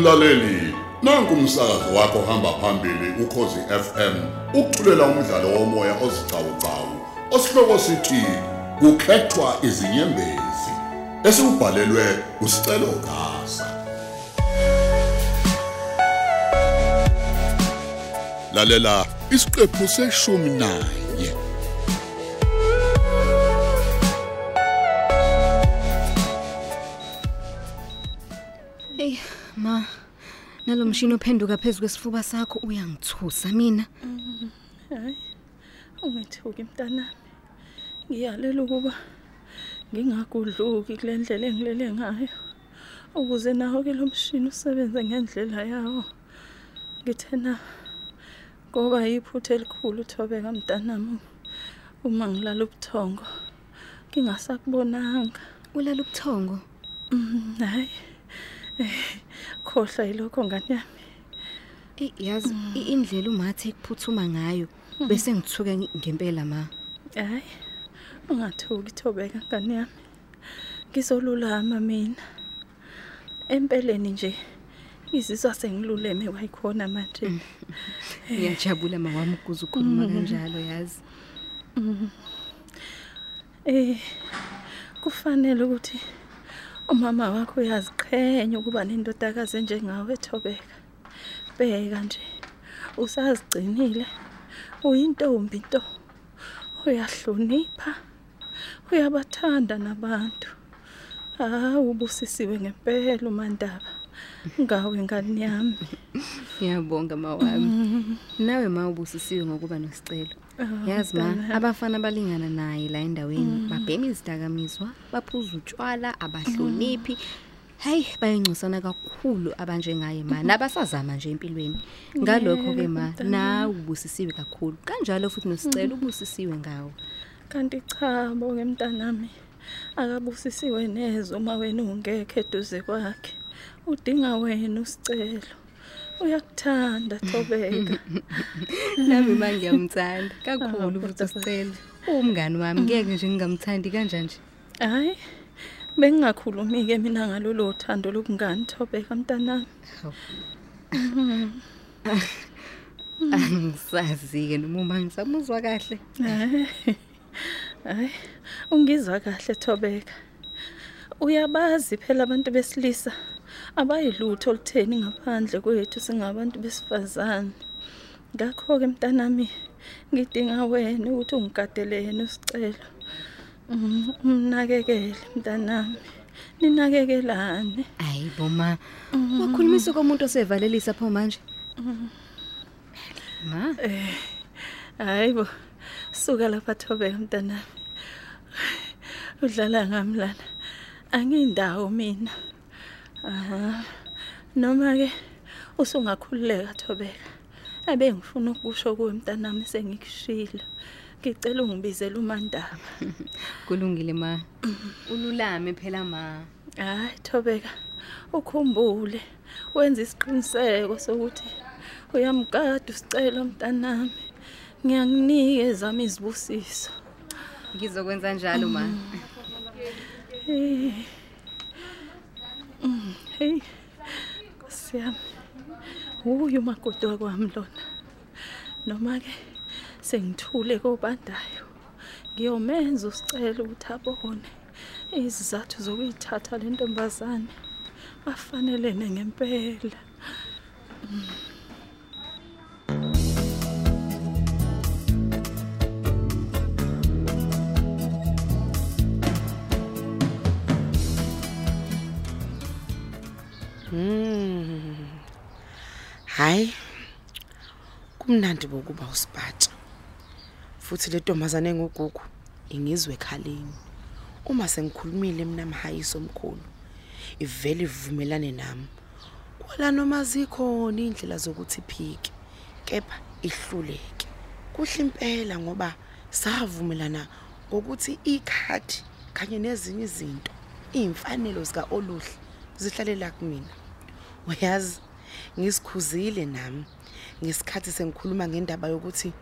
Mlaleli, nanku umsakazo wakho hamba phambili ukhozi FM. Ukuthulela umdlalo womoya ozicawucawu. Osihloko sithi kukhethwa izinyembezi. Esibhalelwe usicelo Gasa. Lalela isiqephu seshumi nanye. Nalomshini ophenduka phezulu kwesifuba sakho uyangithusa mina. Hayi ungithuki mntanami. Ngiyalela ukuba ngingagudluki kule ndlela engilele ngayo. Ukuze nawo ke lo mshini usebenze ngendlela yawo ngithena ngoba yiphutha elikhulu uthobeka mntanami uma ngilala ubuthongo. Ngingasakubonanga. Ulala ubuthongo? Mm, hayi. eh, khohlwa yilokho ngani yami? Eh yazi i- indlela umathe ekuphuthuma ngayo bese ngithuke ngi- ngempela ma. Hayi ungathuki thobeka ngani yami? Ngizolulama mina. Empeleni nje izizwa sengiluleme wayikhona manje. Ngiyajabula mawami ukuze ukhuluma kanjalo yazi. Eh kufanele ukuthi umama wakho uyaziqhenya ukuba nendodakazi enjengawe thobeka. Bheka nje. Usazigcinile. Uyintombi into uyahlonipha. Uyabathanda nabantu. Hawu ubusisiwe ngempela umandaba. Ngawe ngani yami? Ngiyabonga mawami. Nawe ma ubusisiwe ngokuba nosicelo yazi ma mntanami. abafana balingana naye la endaweni babhema izidakamizwa baphuza utshwala abahloniphi. Hey bayingcosana kakhulu abanjengaye ma nabasazama nje empilweni. Ngalokho ke ma nawe ubusisiwe kakhulu. Kanjalo futhi nosicelo ubusisiwe ngawo kanti cha boke mntanami akabusisiwe neze uma wena ungekho eduze kwakhe. Udinga wena usicelo. Uyakuthanda thobeka. Nami ma ngiyamthanda kakhulu Ah, futhi kodwa usicelo umngani wami ngeke nje ngingamthandi kanjani hayi bengingakhulumi ke mina ngalolo thando lobungani thobeka mntanami. Angisazi ke noma uma ngisamuzwa kahle. Hayi hayi ungizwa kahle thobeka. Uyabazi phela abantu besilisa. Abayilutho olutheni ngaphandle kwethu singabantu besifazane. Ngakho ke mntanami ngidinga wena ukuthi ungigadele yena usicelo. Mm, umnakekele mntanami. Ninakekelane. Hayi boma wakhulumisa komuntu osevalelisa pho manje? Ma? Hayibo suka lapha thobeka mntanami. Udlala ngami lana angiyindawo mina. Aha. Noma ke usungakhululeka thobeka. Abe ngifuna ukusho kuwe mntanami sengikushilo. Ngicela ungibizele umandaba. Kulungile ma. Ululame phela ma. Hayi thobeka ukhumbule. Wenza isiqiniseko sokuthi uyamgada usicelo mntanami. Ngiyanginikeza zami izibusiso. Ngizokwenza njalo ma. Eh. Mm, Hey. Siyami. Uyu umakoti wakwami lona. Noma ke sengithule kobandayo. Ngiyomenza usicelo ukuthi abone izizathu zokuyithatha le ntombazane. Bafanelene ngempela. Hayi. Kumnandi bokuba usipatsha. Futhi le ntombazane engugugu ingizwe khaleni. Uma sengikhulumile mina mhayiso omkhulu. Ivele ivumelane nami. Kwala noma zikhona indlela zokuthi iphike. Kepha ihluleke. Kuhle impela ngoba savumelana ngokuthi ikhadi kanye nezinye izinto imfanelo zika Oluhle zihlalela kumina. Uyazi ngisikhuzile nami ngesikhathi sengikhuluma ngendaba yokuthi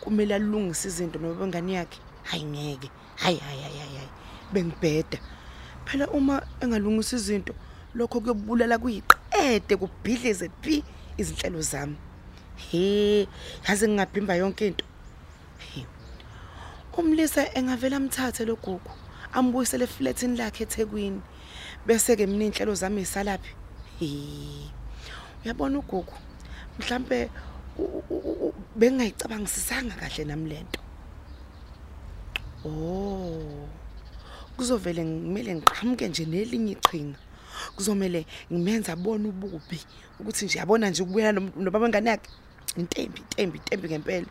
kumele alungise izinto nobangani yakhe. Hayi ngeke. Hayi hayi hayi hayi hayi. bengibheda. Phela uma engalungisa izinto lokho kuyobulala kuyiqa ede kubhidlize pi izinhlelo zami. He yazi ngingabhimba yonke into. He. umlisa engavela amthathe lo gugu ambuyisele eflatini lakhe eThekwini bese ke mina inhlelo zami isalaphi he. Uyabona ugugu mhlambe bengingayicabangisisanga kahle nami lento oh. Kuzovele ngimele ngiqhamuke nje nelinye iqhinga. Kuzomela ngimenza abone ububi ukuthi nje yabona nje ukubuya nom- nobaba ngane yakhe. Intembi intembi intembi ngempela.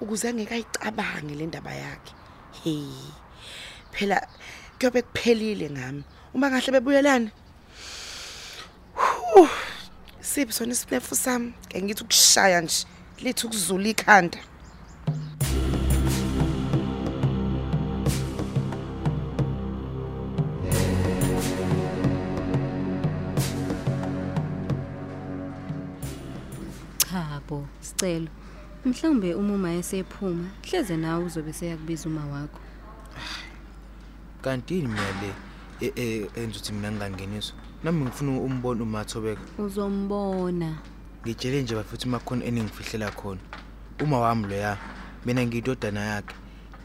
Ukuze angeke ayicabange le ndaba yakhe. He phela kuyobe kuphelile ngami. Uma kahle bebuyelana. Huh, siphi sona isinefu sami ke ngithi ukushaya nje lithi ukuzula ikhanda Cha bo, sicelo. Mhlawumbe uma uma esephuma, hleze nawe uzobe seyakubiza uma wakho. kanti yini mina le e- e- enza ukuthi mina ngingangeniswa nami ngifuna umbona umathobeka Uzombona. ngitshele nje bafuthi makhona eningifihlela khona uma wami loya mina ngiyidodana yakhe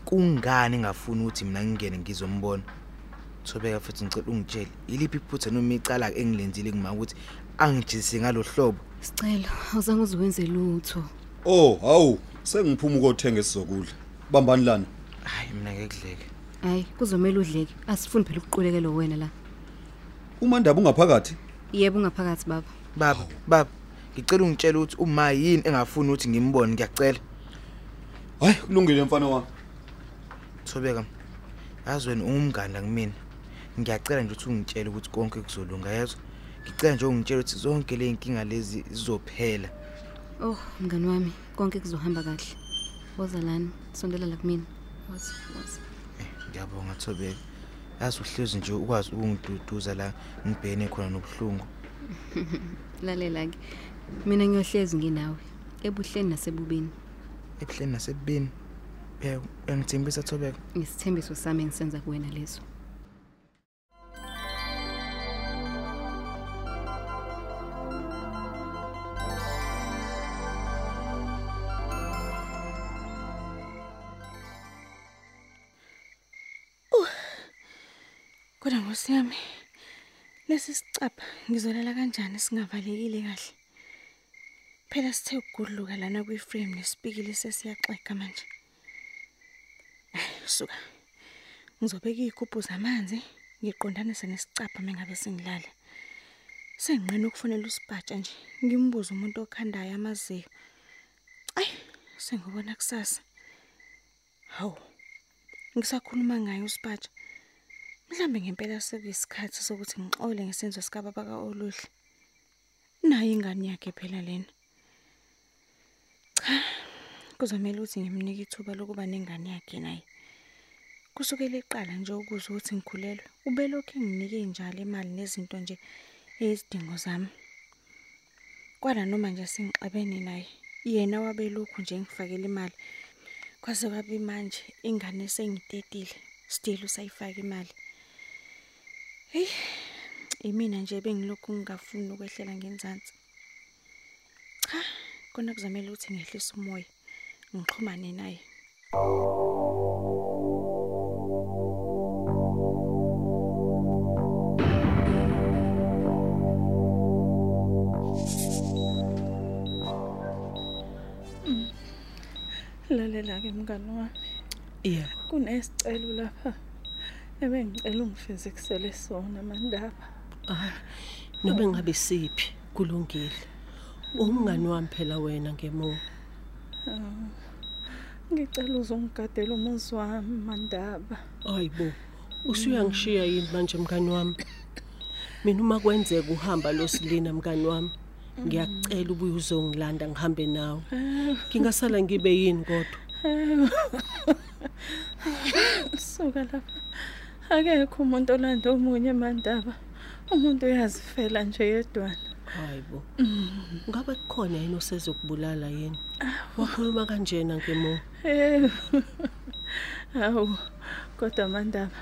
kungani engafuni ukuthi mina ngingene ngizombona thobeka futhi ngicela ungitshele yiliphi iphutha noma icala engilenzile ngima ukuthi angijizise ngalohlobo Sicelo, awuzange uziwenze lutho. Oh, hawu, sengiphuma ukothenga isizokudla. Bambani lana. hayi mina ngeke kudleke Hayi, kuzomela udleke. Asifuni phela ukuqulekela wena la. Uma ndaba ungaphakathi? Yebo ungaphakathi baba. baba baba ngicela ungitshele ukuthi uma yini engafuni ukuthi ngimbone ngiyacela Hayi, kulungile mfana wami. thobeka yazi wena ungumngane kumina ngiyacela nje ukuthi ungitshele ukuthi konke kuzolunga yezwa ngicela nje ungitshele ukuthi zonke le inkinga lezi zizophela Oh, mngani wami, konke kuzohamba kahle. Woza lana, sondela la kumina. Woza, woza. Eh, ngiyabonga thobeka yazi uhlezi nje ukwazi ukungiduduza la ngibhene khona nobuhlungu Lalela ke. Mina ngiyohlezi nginawe. Ebuhleni nasebubini. ebuhleni nasebubini eh uyangithembisa thobeka Isithembiso sami engisenza kuwena leso. Lesi sicapha ngizolala kanjani singavalekile kahle. Phela sithe ukugudluka lana kwi-frame nesipikili sesiyaxega manje. Ay, Suka. Ngizobeka izigubhu zamanzi ngiqondanise nesicapha mengabe sengilala. Senginqena ukufonela usipatsha nje ngimbuze umuntu okhandayo amaziyo. Ay, sengibona kusasa. Hawu. Ngisakhuluma ngayo usipatsha. Mhlambe ngempela sekuyisikhathi sokuthi ngixole ngesenzo sika baba kaOluhle. Nayi ingane yakhe phela lena. Cha, kuzomela ukuthi ngimnike ithuba lokuba nengane yakhe naye. Kusukela eqala nje ukuze ukuthi ngikhulelwe, ubelokhu enginike njalo imali nezinto nje ezidingo zami. Kwala noma nje singixabene naye, yena wabelokhu nje ngifakela imali. Kwaze kwabe manje ingane sengitetile, still usayifaka imali. Hey, imina nje bengilokhu ngingafuni ukwehlela ngenzansi. Cha, kona kuzamela ukuthi ngehlise umoya, ngixhumane naye. Lalela ke mngani wami. Yeah. Kunesicelo lapha. Ebengicela ungifezekisele sona mandaba. Ah. Noma ngabe siphi kulungile. Umngani wami phela wena ngemo. Ngicela uzongigadela umuzi wami mandaba. Hayibo. Usuyangishiya yini manje mngani wami? Mina uma kwenzeka uhamba losilina mngani wami, ngiyakucela ubuye uzongilanda ngihambe nawe. Ngingasala ngibe yini kodwa? Suka lapha. Akekho umuntu olanda omunye mandaba. Umuntu uyazifela nje yedwana. Hayibo. Ngabe kukhona yini osezokubulala yini? Wakhuluma kanjena ngemo. Eh. Awu, kodwa mandaba.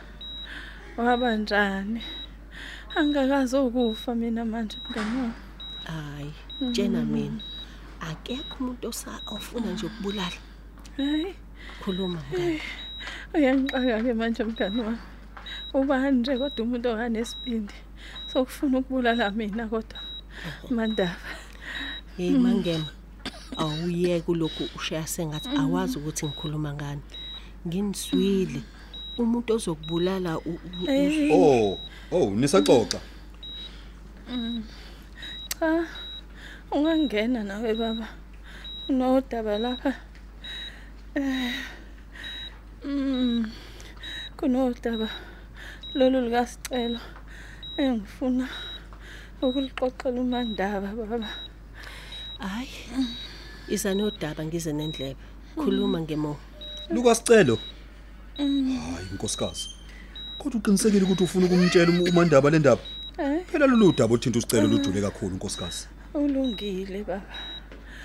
Wabanjani? Angakazi ukufa mina manje mngani wami. hayi tshena mina akekho umuntu osa ofuna nje ukubulala hayi khuluma mngani uyangixaka ke manje mngani wami ubani nje kodwa umuntu okanesibindi sokufuna ukubulala mina kodwa mandaba. Hey mangema awuyeke lokhu ushaya sengathi awazi ukuthi ngikhuluma ngani. Nginiswile. Umuntu ozokubulala Oh, oh, nisaxoxa. cha ungangena nawe baba. Unodaba lapha. Eh mm kunodaba. Lolu likasicelo engifuna ukulixoxela umandaba baba. Hayi iza nodaba ngize nendlebe. Khuluma ngemo Lukasicelo. Hayi inkosikazi. Kodwa uqinisekile ukuthi ufuna ukumtshela um- umandaba le ndaba? eh? Phela lolu daba othinta usicelo lujule kakhulu inkosikazi. ulungile baba.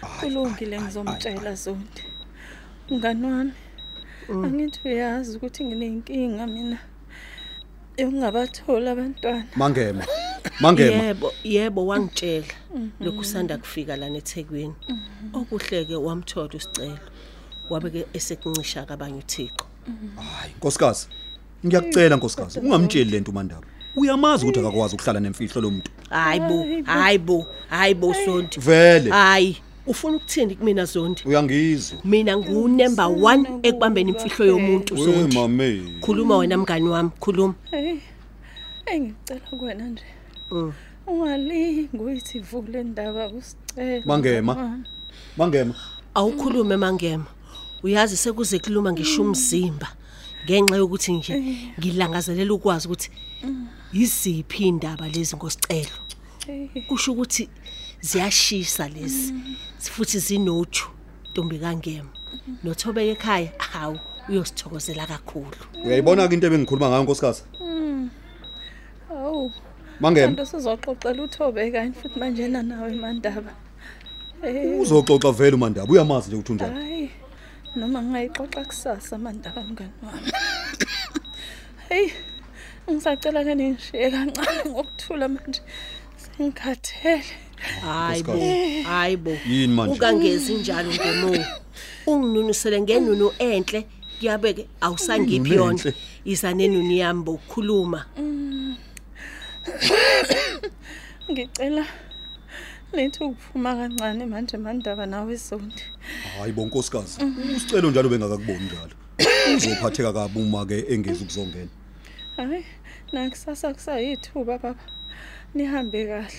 Hayi, kulungile hayi, ngizomtshela zonke mngani wami angithi uyazi ukuthi nginenkinga mina. Yokungabathola abantwana Mangema. Mangema. yebo yebo wangitshela lokhu usanda kufika lana eThekwini okuhleke wamthola usicelo wabe ke esekuncisha kabanye uThixo Hayi inkosikazi. Ngiyakucela inkosikazi, ungamtsheli lento umandaba. Uyamazi ukuthi akakwazi ukuhlala nemfihlo lo muntu. hayibo hayibo hayibo Sondi Vele. hayi ufuna ukuthini kumina Zondi? Uyangizwa. mina ngu number 1 ekubambeni imfihlo yomuntu Zondi. mame. khuluma wena mngani wami khuluma. Hey engicela kuwena nje. Mm. ungalingi uyithi vule indaba kusicela Mangema. Mangema. awukhulume mangema. Uyazi sekuze kuluma ngisho umzimba. Ngenxa yokuthi nje ngilangazelela ukwazi ukuthi yiziphi indaba lezi ngosicelo? Kusho ukuthi ziyashisa lezi futhi zinothu ntombi kangema nothobeka ekhaya hawu uyosithokozela kakhulu Uyayibona ke into ebengikhuluma ngayo inkosikazi? awu Mangema. kanti sizoxoxela uthobe kanye futhi manje na nawe mandaba eh Uzoxoxa vele umandaba. Uyamazi nje ukuthi unjani. hayi noma ngingayixoxa kusasa mandaba mngani wami hey ngisacela ke ningishiye kancane ngokuthula manje sengikhathele hayibo Nkosikazi. hayibo Yini manje? ungangezi njalo ngemo unginunusele ngenunu enhle kuyabeke awusangiphi Inunu yona enhle. isa nenunu yami bokukhuluma ngicela nithi ukuphuma kancane manje mandaba nawe zondi Hayi bonkosikazi. Usicelo njalo bengakakuboni njalo. Uzophatheka kabi uma ke engezi ukuzongena. hayi nakusasa kusayithuba baba nihambe kahle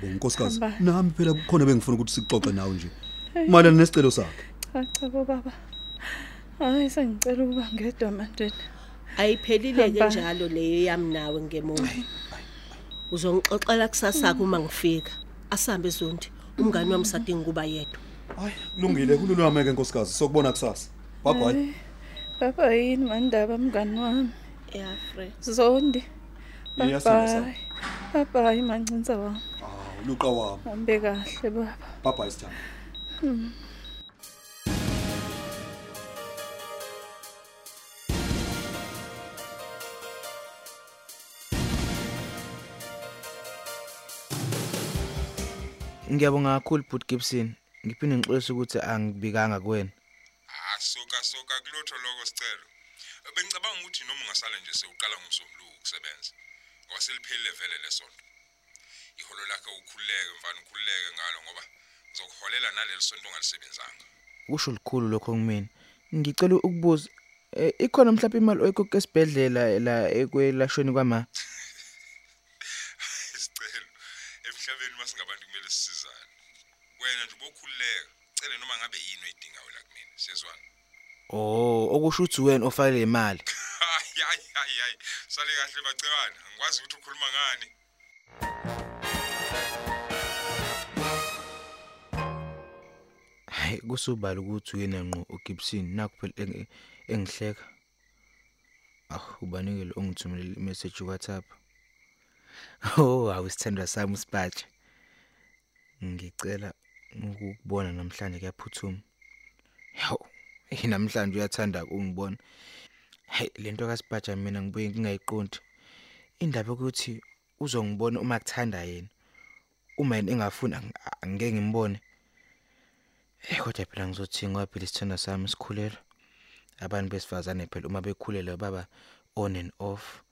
Hayi bonkosikazi. Hamba. Nami phela kukhona bengifuna ukuthi sixoxe nawe nje. Mayelana nesicelo sakhe. cha cha bo baba hayi sengicela ukuba ngedwa manje ayiphelile ke Hamba. njalo leyo yami nawe ngemuva uzongixoxela kusasa uma ngifika asambe zondi umngani wami sadinga kuba yedwa Hayi kulungile kululame ke nkosikazi. Sokubona kusasa. Bye bye. baba yini mandaba mngani wami yeah friend zondi bye Iyasindisa. bye bye bye mancinza wami Ah, luqa wami. hambe kahle baba Bye bye sithando. Ngiyabonga kakhulu Bud Gibson. Ngiphinde ngixolisa ukuthi angibikanga kuwena. Ah soka soka kulotho lokho sicelo. Bengicabanga ukuthi noma ungasala nje sewuqala ngomsombuluko ukusebenza. Waseliphelile vele lesonto. Iholo lakhe ukhululeke mfana ukhululeke ngalo ngoba ngizokuholela naleli sonto ongalisebenzanga. Kusho likhulu lokho kumina. Ngicela ukubuza eh, ikhona mhlawumbe imali oyikhokhe esibhedlela la ekwelashweni kwama. Isicelo emhlabeni masingabantu kumele sisizane. Wena nje bokhululeka. Cele noma ngabe yini oyidingayo la kumina. Siyezwana. Oh, okusho ukuthi wena ofakele imali. Hayi hayi hayi hayi. Sale kahle bacebana. Ngikwazi ukuthi ukhuluma ngani. Hayi kusubala ukuthi uyena ngqo uGibson nakho phela eng- engihleka. Ah ubanikele ongithumelele imessage WhatsApp. Oh awusithandwa sami uSpatsha. Ngicela ukukubona namhlanje kuyaphuthuma. Hawu, eh, namhlanje uyathanda ukungibona. Hey lento kaSpatsha mina ngibuye ngingayiqondi. Indaba ukuthi uzongibona uma kuthanda yena. uma yena engafuni ang- angeke ngimbone. Eh kodwa phela ngizothi ngoba phela isithanda sami sikhulela abantu besifazane phela uma bekhulela baba on and off.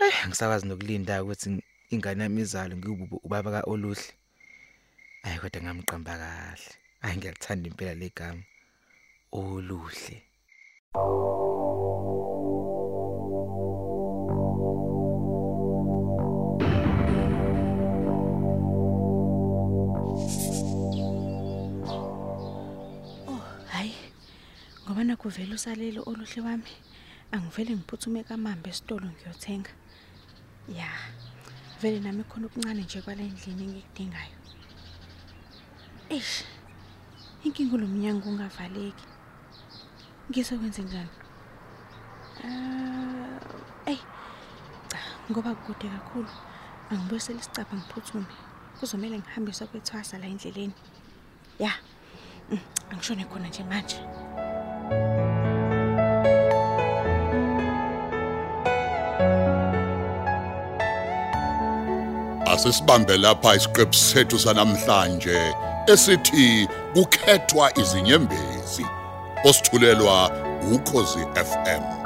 Eh ngisakwazi nokulinda ukuthi ingane yami izalo ngiwubu ubaba ka oluhle ayi kodwa ngamqamba kahle. Ayi ngiyalithanda impela legama oluhle. Hayi. Ngoba nakho vele usalele oluhle wami. Angivele ngiphuthume kamambe esitolo ngiyothenga. Ya. Vele nami khona okuncane nje kwalendlini engikudingayo. Eish. Inkinga lomnyango ungavaleki. Ngizokwenza njani? Ah, ey. Cha, ngoba kude kakhulu. Angibuyisela isicapha ngiphuthume. Kuzomela ngihambise kwethwasa la endleleni. Ya. Mm, Angishone khona nje manje. Asisibambe lapha isiqephu sethu sanamhlanje esithi kukhethwa izinyembezi. Osithulelwa ukhozi FM.